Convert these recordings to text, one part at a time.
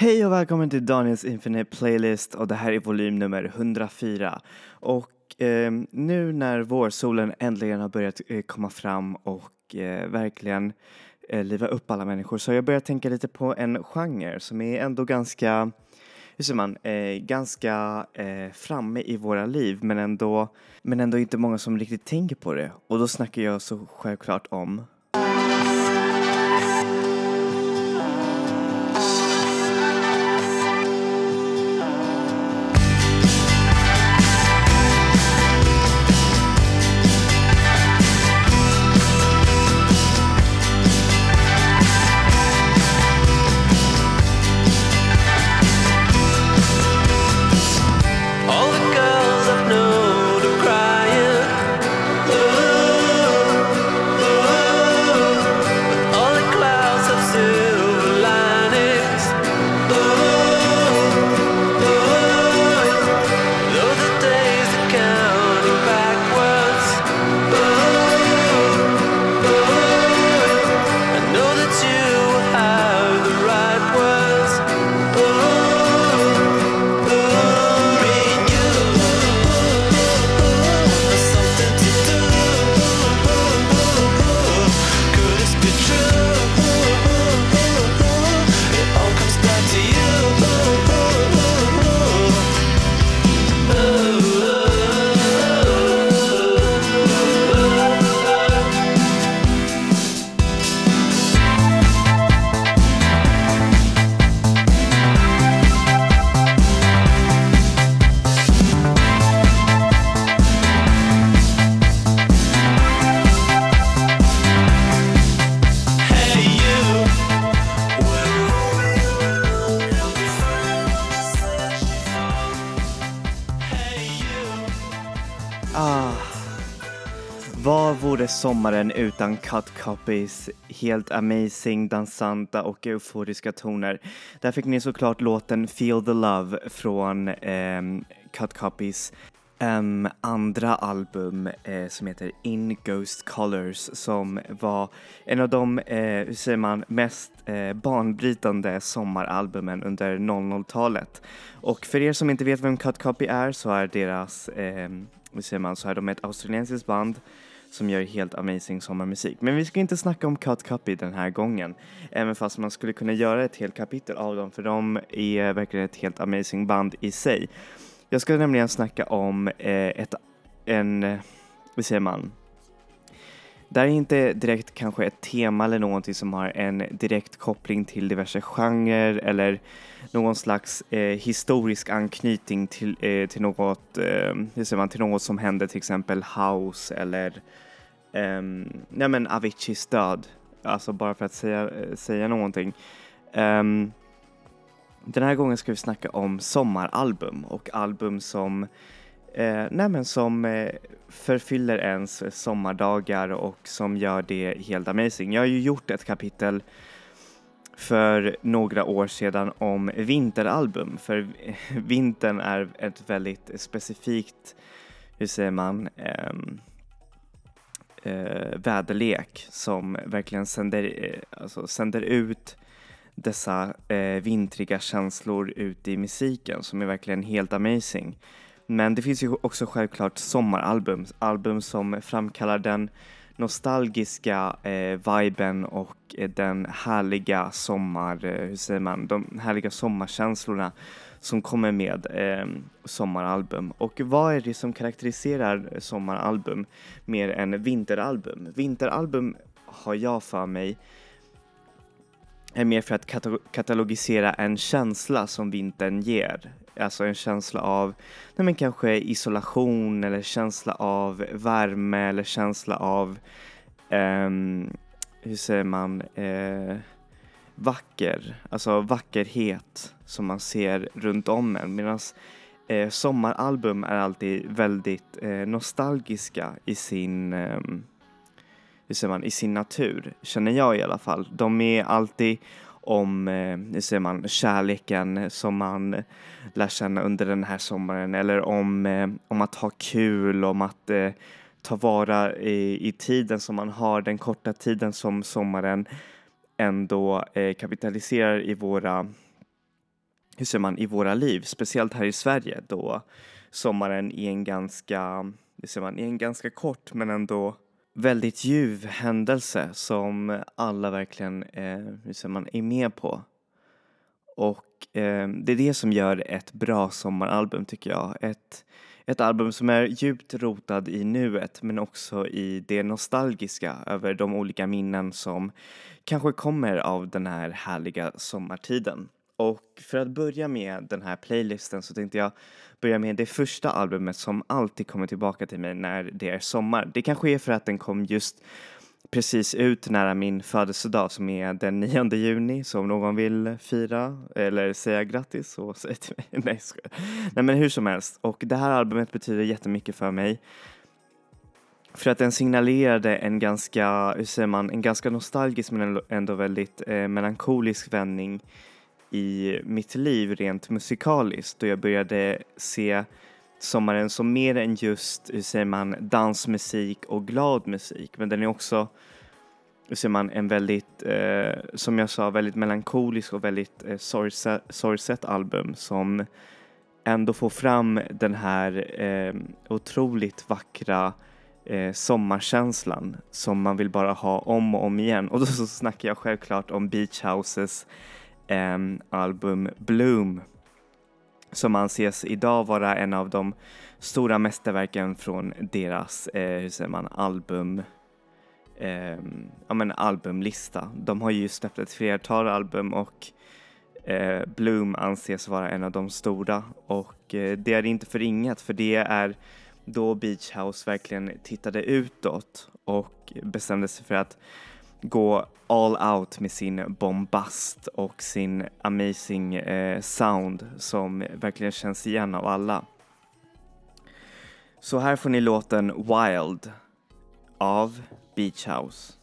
Hej och välkommen till Daniels Infinite Playlist och det här är volym nummer 104. Och eh, nu när vårsolen äntligen har börjat eh, komma fram och eh, verkligen eh, liva upp alla människor så har jag börjat tänka lite på en genre som är ändå ganska, hur säger man, eh, ganska eh, framme i våra liv men ändå, men ändå inte många som riktigt tänker på det. Och då snackar jag så självklart om utan Cut Copies helt amazing, dansanta och euforiska toner? Där fick ni såklart låten Feel the Love från eh, Cut Copies Um, andra album eh, som heter In Ghost Colors som var en av de, eh, hur säger man, mest eh, banbrytande sommaralbumen under 00-talet. Och för er som inte vet vem Cut Copy är så är deras, eh, hur säger man, så är de ett australiensiskt band som gör helt amazing sommarmusik. Men vi ska inte snacka om Cut Copy den här gången. Även fast man skulle kunna göra ett helt kapitel av dem för de är verkligen ett helt amazing band i sig. Jag ska nämligen snacka om eh, ett, en, eh, hur säger man, det här är inte direkt kanske ett tema eller någonting som har en direkt koppling till diverse genrer eller någon slags eh, historisk anknytning till, eh, till, något, eh, hur säger man, till något som hände till exempel House eller eh, nej men Aviciis död. Alltså bara för att säga, eh, säga någonting. Um, den här gången ska vi snacka om sommaralbum och album som Eh, nej men som eh, förfyller ens sommardagar och som gör det helt amazing. Jag har ju gjort ett kapitel för några år sedan om vinteralbum för vintern är ett väldigt specifikt, hur säger man, ehm, eh, väderlek som verkligen sänder, eh, alltså sänder ut dessa eh, vintriga känslor ut i musiken som är verkligen helt amazing. Men det finns ju också självklart sommaralbum, album som framkallar den nostalgiska eh, viben och eh, den härliga sommar, eh, hur säger man, de härliga sommarkänslorna som kommer med eh, sommaralbum. Och vad är det som karaktäriserar sommaralbum mer än vinteralbum? Vinteralbum har jag för mig är mer för att katalogisera en känsla som vintern ger. Alltså en känsla av, nej men kanske isolation eller känsla av värme eller känsla av, um, hur säger man, uh, vacker, alltså vackerhet som man ser runt om en. Medan eh, sommaralbum är alltid väldigt eh, nostalgiska i sin ehm, hur säger man, i sin natur, känner jag i alla fall. De är alltid om, eh, hur säger man, kärleken som man lär känna under den här sommaren eller om, eh, om att ha kul, om att eh, ta vara i, i tiden som man har, den korta tiden som sommaren ändå eh, kapitaliserar i våra hur säger man, i våra liv, speciellt här i Sverige då sommaren är en ganska, hur säger man, är en ganska kort men ändå väldigt ljuv händelse som alla verkligen eh, hur säger man, är med på. Och eh, det är det som gör ett bra sommaralbum tycker jag. Ett, ett album som är djupt rotad i nuet men också i det nostalgiska över de olika minnen som kanske kommer av den här härliga sommartiden. Och för att börja med den här playlisten så tänkte jag börja med det första albumet som alltid kommer tillbaka till mig när det är sommar. Det kanske är för att den kom just precis ut nära min födelsedag som är den 9 juni så om någon vill fira eller säga grattis så säg till mig. Nej, skojar. Nej men hur som helst och det här albumet betyder jättemycket för mig. För att den signalerade en ganska, hur säger man, en ganska nostalgisk men ändå väldigt eh, melankolisk vändning i mitt liv rent musikaliskt då jag började se sommaren som mer än just, hur säger man, dansmusik och glad musik. Men den är också, hur säger man, en väldigt, eh, som jag sa, väldigt melankolisk och väldigt eh, sorgset album som ändå får fram den här eh, otroligt vackra eh, sommarkänslan som man vill bara ha om och om igen. Och då så snackar jag självklart om Beach Houses album Bloom som anses idag vara en av de stora mästerverken från deras, eh, hur säger man, album eh, ja men albumlista. De har ju släppt ett flertal album och eh, Bloom anses vara en av de stora och eh, det är inte förringat för det är då Beach House verkligen tittade utåt och bestämde sig för att gå all out med sin bombast och sin amazing eh, sound som verkligen känns igen av alla. Så här får ni låten Wild av Beach House.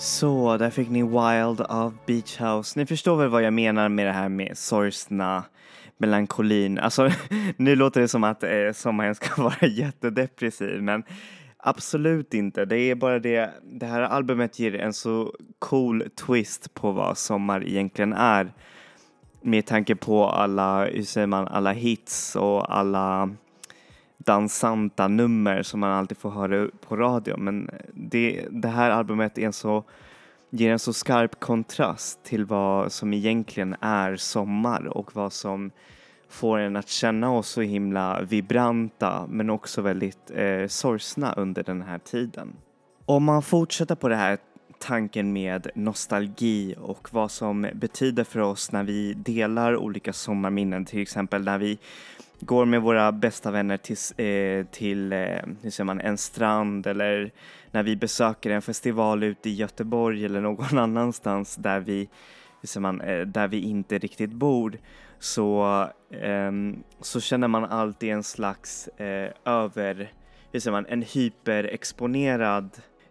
Så, där fick ni Wild av Beach House. Ni förstår väl vad jag menar med det här med sorgsna, melankolin. Alltså, nu låter det som att eh, sommaren ska vara jättedepressiv, men absolut inte. Det är bara det, det här albumet ger en så cool twist på vad sommar egentligen är. Med tanke på alla, hur säger man, alla hits och alla dansanta nummer som man alltid får höra på radio. Men det, det här albumet är en så, ger en så skarp kontrast till vad som egentligen är sommar och vad som får en att känna oss så himla vibranta men också väldigt eh, sorgsna under den här tiden. Om man fortsätter på det här tanken med nostalgi och vad som betyder för oss när vi delar olika sommarminnen, till exempel när vi går med våra bästa vänner till, eh, till eh, hur säger man, en strand eller när vi besöker en festival ute i Göteborg eller någon annanstans där vi, hur säger man, eh, där vi inte riktigt bor så, ehm, så känner man alltid en slags eh, över, hur säger man, en hyperexponerad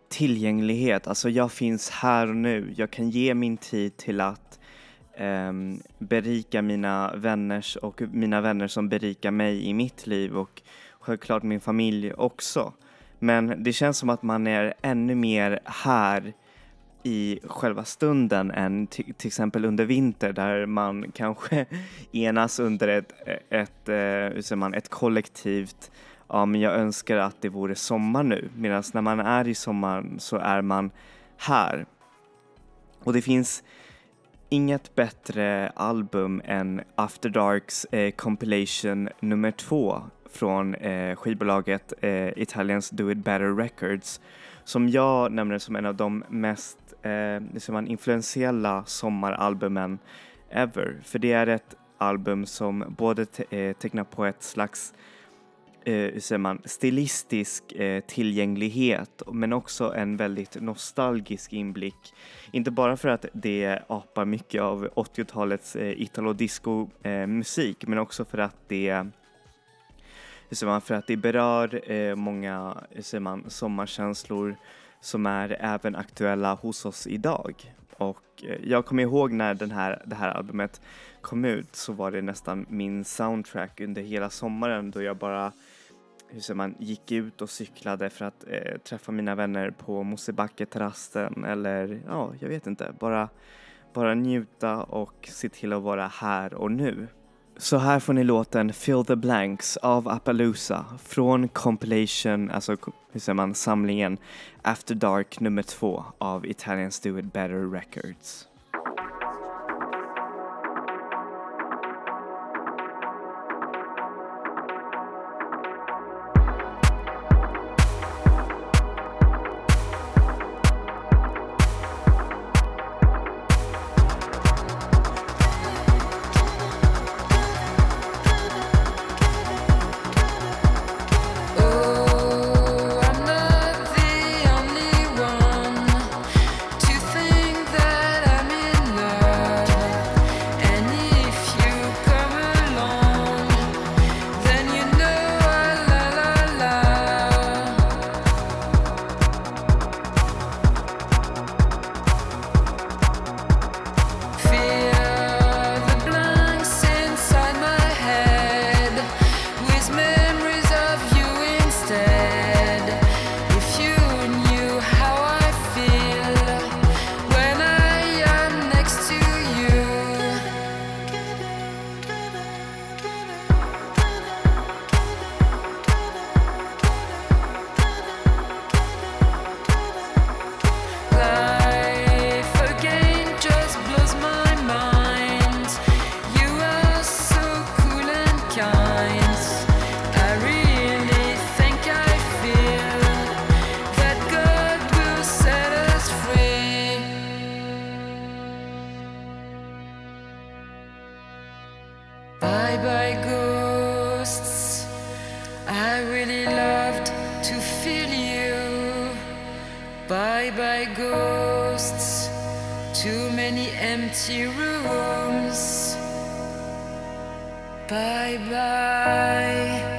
tillgänglighet. Alltså jag finns här och nu. Jag kan ge min tid till att um, berika mina vänners och mina vänner som berikar mig i mitt liv och självklart min familj också. Men det känns som att man är ännu mer här i själva stunden än till exempel under vinter där man kanske enas under ett, ett, eh, ett, man, ett kollektivt ja men jag önskar att det vore sommar nu medan när man är i sommaren så är man här. Och det finns inget bättre album än After Darks eh, compilation nummer två från eh, skivbolaget eh, Italiens Do It Better Records som jag nämner som en av de mest eh, liksom man, influentiella sommaralbumen ever. För det är ett album som både te eh, tecknar på ett slags eh, hur säger man, stilistisk eh, tillgänglighet men också en väldigt nostalgisk inblick. Inte bara för att det apar mycket av 80-talets eh, italo-disco eh, musik men också för att det hur säger man, för att det berör eh, många hur säger man, sommarkänslor som är även aktuella hos oss idag. Och eh, jag kommer ihåg när den här, det här albumet kom ut så var det nästan min soundtrack under hela sommaren då jag bara hur säger man, gick ut och cyklade för att eh, träffa mina vänner på Mosebacke-terrassen eller ja, jag vet inte, bara, bara njuta och se till att vara här och nu. Så här får ni låten Fill the Blanks av Appaloosa från compilation, alltså hur säger man, samlingen After Dark nummer två av Italians Do It Better Records. Bye bye, ghosts. I really loved to feel you. Bye bye, ghosts. Too many empty rooms. Bye bye.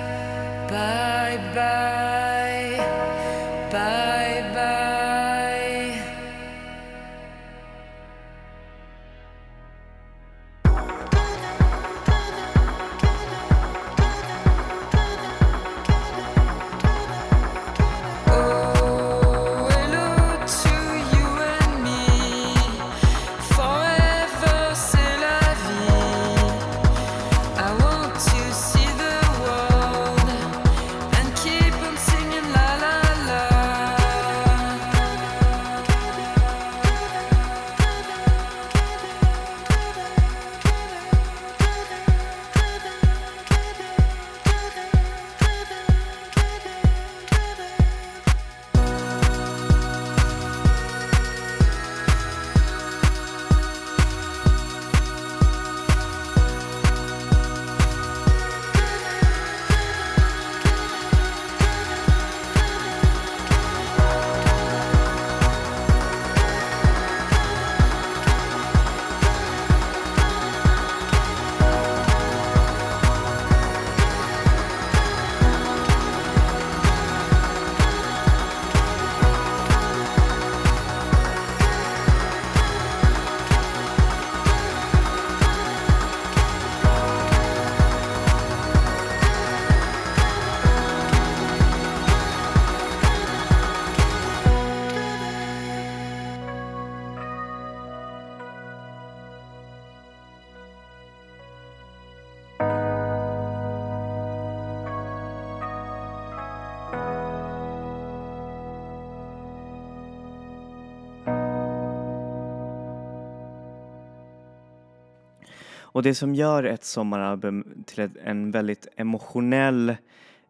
Och det som gör ett sommaralbum till ett, en väldigt emotionell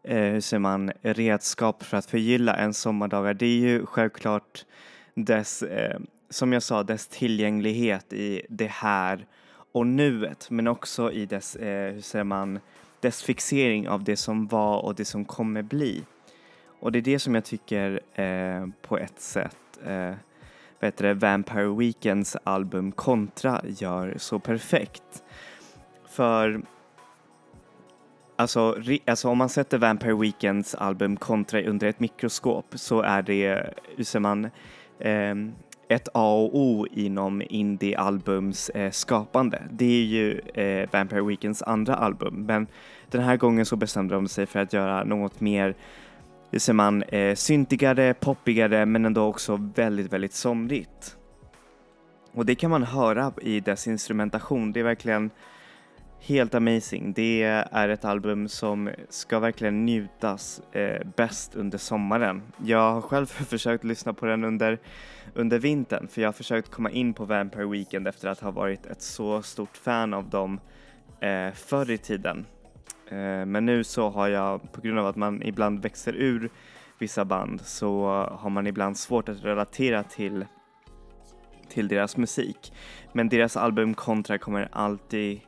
eh, hur säger man, redskap för att förgylla en sommardagar, det är ju självklart dess, eh, som jag sa, dess tillgänglighet i det här och nuet, men också i dess, eh, hur säger man, dess fixering av det som var och det som kommer bli. Och det är det som jag tycker eh, på ett sätt eh, bättre Vampire Weekends album Contra gör så perfekt. För Alltså, alltså om man sätter Vampire Weekends album Contra under ett mikroskop så är det, hur säger man, eh, ett A och O inom indie-albums eh, skapande. Det är ju eh, Vampire Weekends andra album, men den här gången så bestämde de sig för att göra något mer, det ser man, eh, syntigare, poppigare, men ändå också väldigt, väldigt somrigt. Och det kan man höra i dess instrumentation. Det är verkligen helt amazing. Det är ett album som ska verkligen njutas eh, bäst under sommaren. Jag har själv försökt lyssna på den under, under vintern för jag har försökt komma in på Vampire Weekend efter att ha varit ett så stort fan av dem eh, förr i tiden. Eh, men nu så har jag, på grund av att man ibland växer ur vissa band, så har man ibland svårt att relatera till till deras musik. Men deras album Contra kommer alltid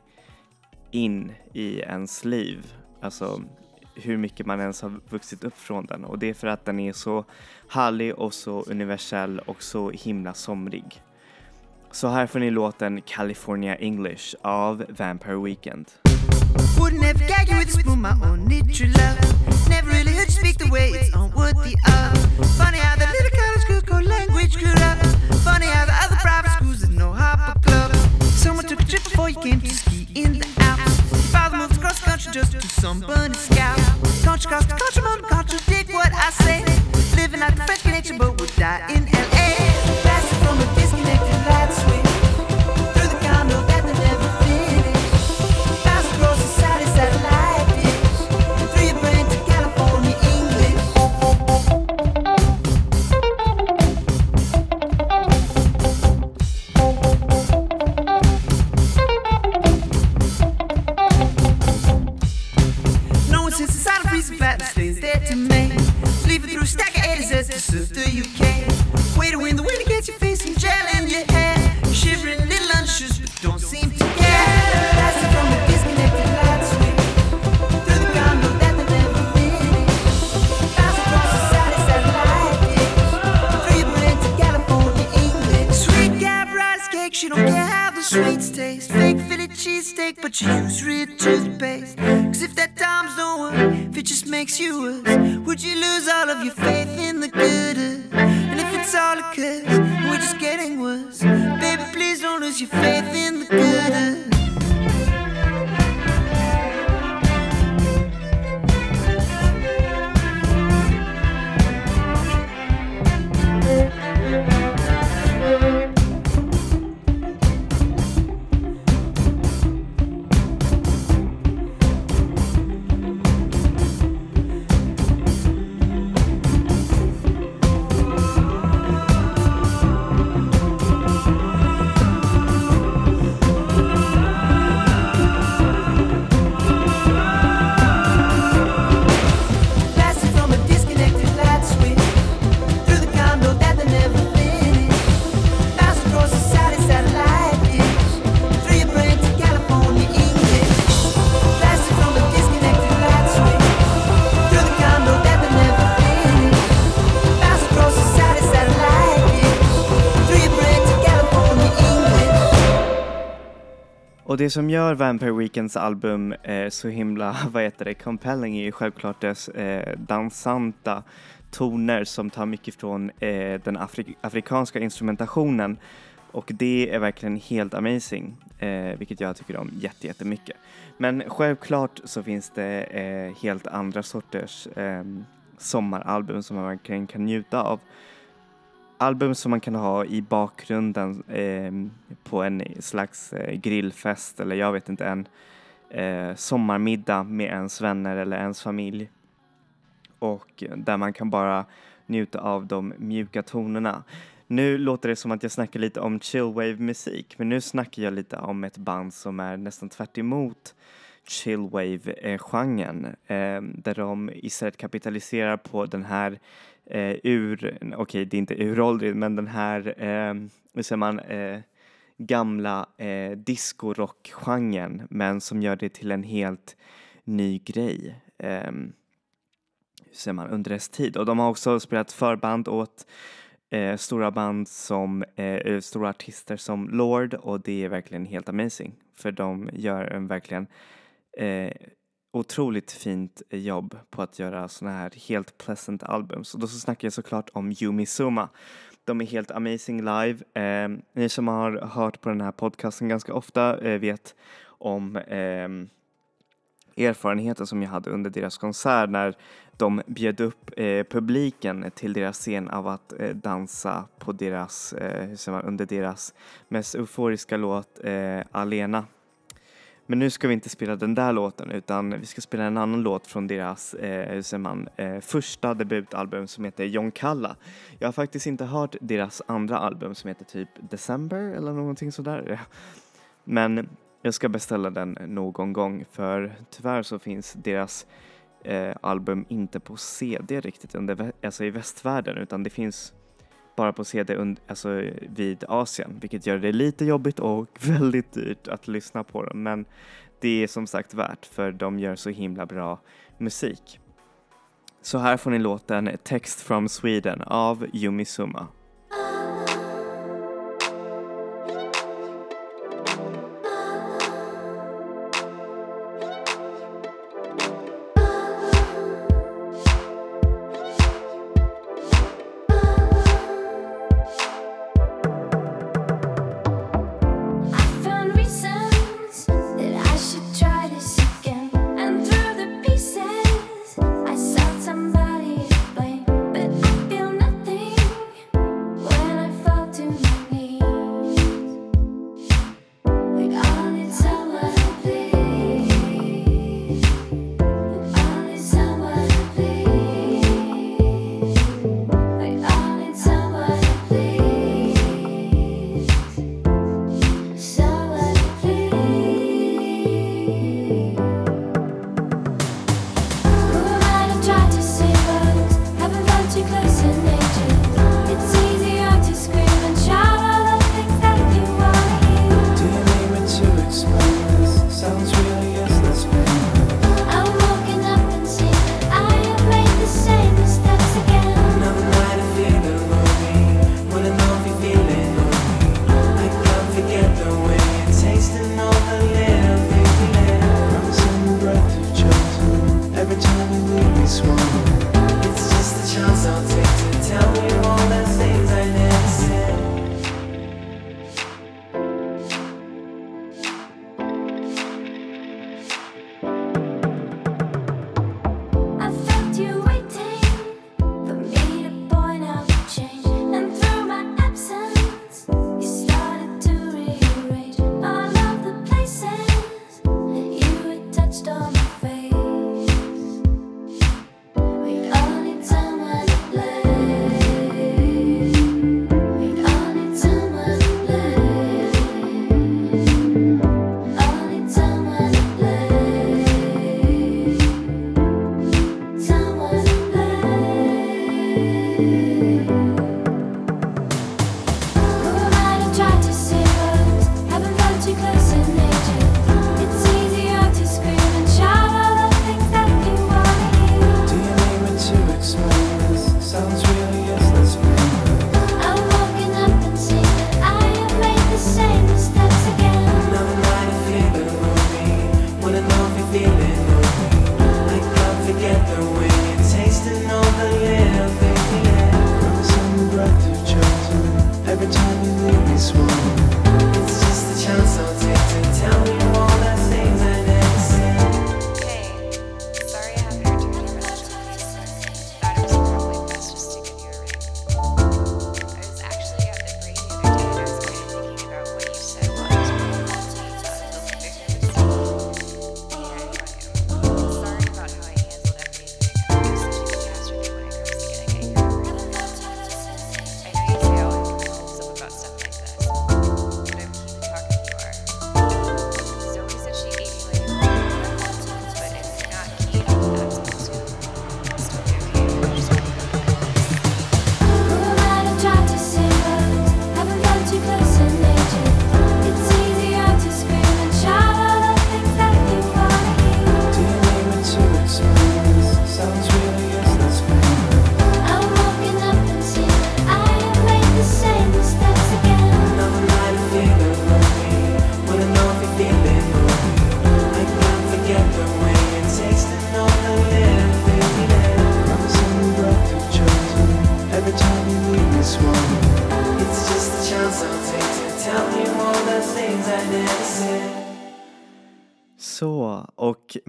in i ens liv. Alltså hur mycket man ens har vuxit upp från den. Och det är för att den är så härlig och så universell och så himla somrig. Så här får ni låten California English av Vampire Weekend. Would never gag you with a spoon, my need true love. Never really heard you speak the way it's the uh. Funny how the little college schools go language up. Funny how the other private schools there's no hopper club. Someone took a trip before you came to ski in the Alps. Father moved across the country just to some bunny scout. Country cross the country, won't contradict what I say. Living out the French connection, but would die in LA. Blasted from a disconnected light switch. Sister, you can't. Och det som gör Vampire Weekends album eh, så himla, vad heter det, compelling är ju självklart dess eh, dansanta toner som tar mycket från eh, den afri- afrikanska instrumentationen och det är verkligen helt amazing, eh, vilket jag tycker om jätte, jättemycket. Men självklart så finns det eh, helt andra sorters eh, sommaralbum som man verkligen kan njuta av album som man kan ha i bakgrunden eh, på en slags eh, grillfest eller jag vet inte, en eh, sommarmiddag med ens vänner eller ens familj. Och där man kan bara njuta av de mjuka tonerna. Nu låter det som att jag snackar lite om chillwave-musik, men nu snackar jag lite om ett band som är nästan tvärt emot chillwave-genren, eh, ehm, där de istället kapitaliserar på den här eh, ur, okej det är inte uråldrig, men den här, eh, hur säger man, eh, gamla eh, discorock-genren, men som gör det till en helt ny grej. Eh, hur säger man, under dess tid. Och de har också spelat förband åt eh, stora band som, eh, eh stora artister som Lord och det är verkligen helt amazing. För de gör en verkligen eh, otroligt fint jobb på att göra såna här helt pleasant albums. Och då så snackar jag såklart om Yumi Suma. De är helt amazing live. Eh, ni som har hört på den här podcasten ganska ofta eh, vet om eh, erfarenheten som jag hade under deras konsert när de bjöd upp eh, publiken till deras scen av att eh, dansa på deras, eh, hur säger man, under deras mest euforiska låt eh, Alena. Men nu ska vi inte spela den där låten utan vi ska spela en annan låt från deras, eh, hur säger man, eh, första debutalbum som heter John Kalla. Jag har faktiskt inte hört deras andra album som heter typ December eller någonting sådär. Men jag ska beställa den någon gång för tyvärr så finns deras eh, album inte på CD riktigt alltså i västvärlden utan det finns bara på CD und- alltså vid Asien vilket gör det lite jobbigt och väldigt dyrt att lyssna på dem men det är som sagt värt för de gör så himla bra musik. Så här får ni låten Text from Sweden av Yumi Suma.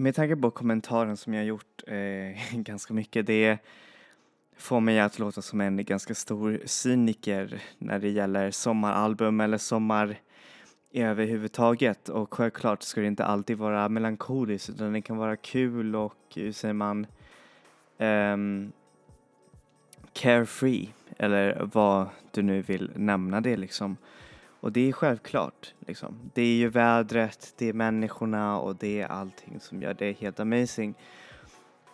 Med tanke på kommentaren som jag gjort eh, ganska mycket, det får mig att låta som en ganska stor cyniker när det gäller sommaralbum eller sommar överhuvudtaget. Och självklart ska det inte alltid vara melankoliskt utan det kan vara kul och hur säger man um, carefree eller vad du nu vill nämna det liksom. Och det är självklart liksom. Det är ju vädret, det är människorna och det är allting som gör det helt amazing.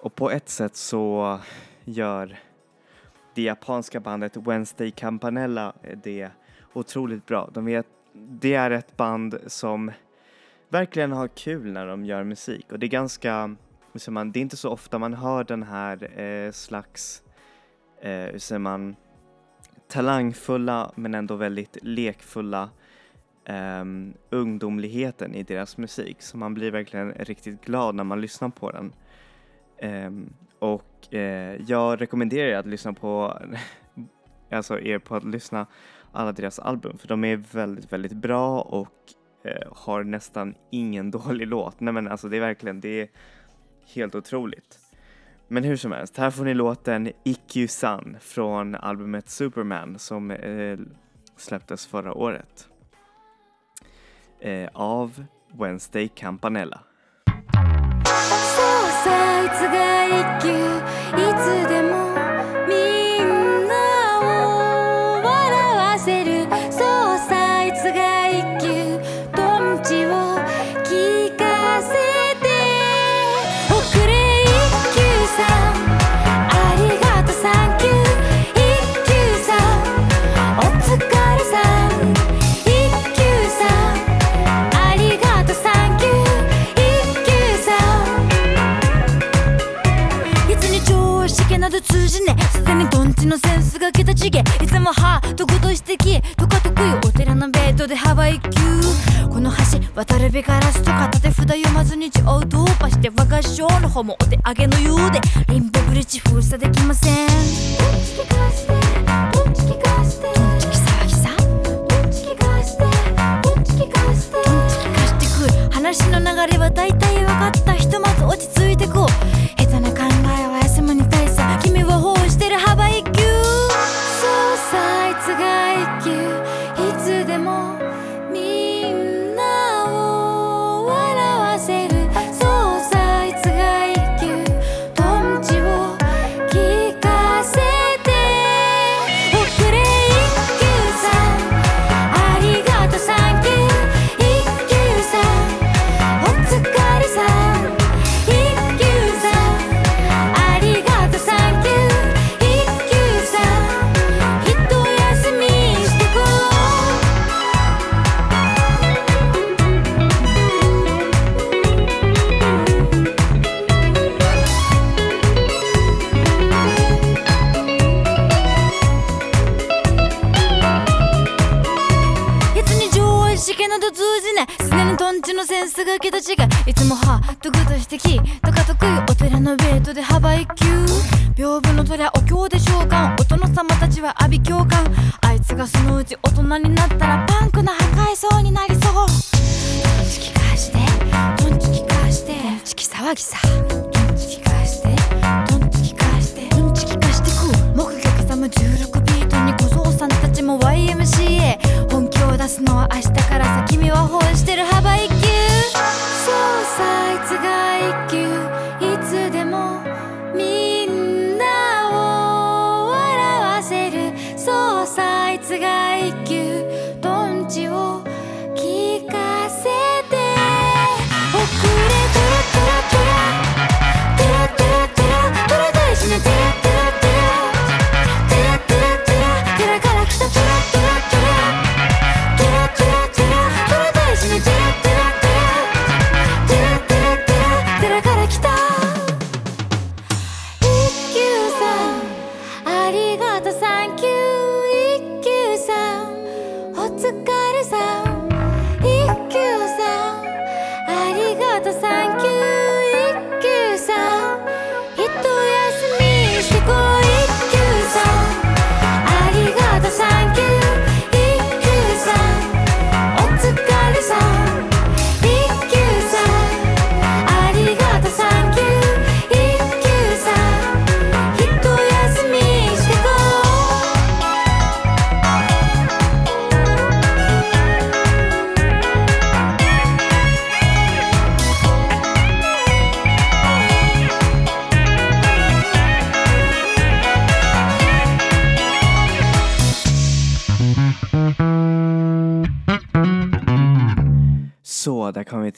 Och på ett sätt så gör det japanska bandet Wednesday Campanella det otroligt bra. De vet, det är ett band som verkligen har kul när de gör musik och det är ganska, hur säger man, det är inte så ofta man hör den här eh, slags, eh, hur säger man, talangfulla men ändå väldigt lekfulla um, ungdomligheten i deras musik. Så man blir verkligen riktigt glad när man lyssnar på den. Um, och uh, jag rekommenderar er att lyssna på, alltså er på att lyssna alla deras album för de är väldigt, väldigt bra och uh, har nästan ingen dålig låt. Nej men alltså det är verkligen, det är helt otroligt. Men hur som helst, här får ni låten Ikkyu-san från albumet Superman som eh, släpptes förra året. Eh, av Wednesday Campanella. そうさいつが一休いつでも ちのセンスが桁違えいつもハートごと指摘とか得意お寺のベッドで幅一級。この橋渡るべガラスとか立て札読まずに血をうとぱして我が師匠の方もお手上げのようで。リンボブリッジ封鎖できません。どんちきかして。どんちきかして。話の流れは大体分かった。ひとまず落ち着いてこう様たちは阿鼻共感あいつがそのうち大人になったらパンクな破壊そうになりそう。チキ返してドンチキ返して。チキ騒ぎさ。ドンチキ返してドンチキ返して。ドンチキ返してく目撃さむ16ビートに小僧さんたちも YMCA 本気を出すのは明日からさ君は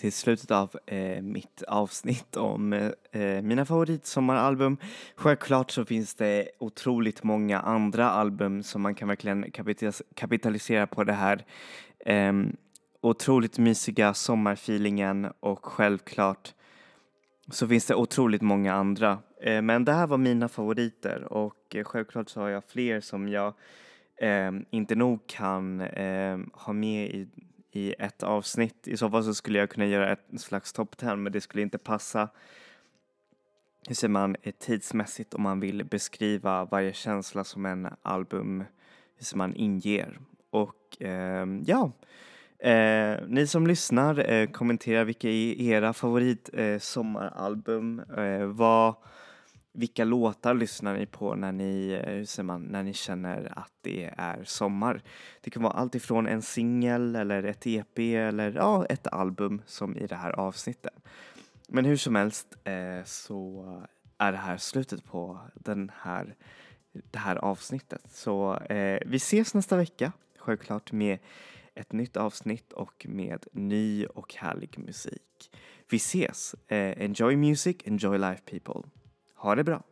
till slutet av eh, mitt avsnitt om eh, mina favoritsommaralbum. Självklart så finns det otroligt många andra album som man kan verkligen kapitalisera på det här eh, otroligt mysiga sommarfeelingen och självklart så finns det otroligt många andra. Eh, men det här var mina favoriter och eh, självklart så har jag fler som jag eh, inte nog kan eh, ha med i, i ett avsnitt. I så fall så skulle jag kunna göra ett slags top 10 men det skulle inte passa hur säger man, tidsmässigt om man vill beskriva varje känsla som en album hur säger man, inger. Och eh, ja, Eh, ni som lyssnar, eh, kommentera vilka är era favorit eh, sommaralbum? Eh, vad, vilka låtar lyssnar ni på när ni, eh, hur säger man, när ni känner att det är sommar? Det kan vara allt ifrån en singel eller ett EP eller ja, ett album som i det här avsnittet. Men hur som helst eh, så är det här slutet på den här, det här avsnittet. Så eh, vi ses nästa vecka, självklart med ett nytt avsnitt och med ny och härlig musik. Vi ses! Eh, enjoy music, enjoy life people. Ha det bra!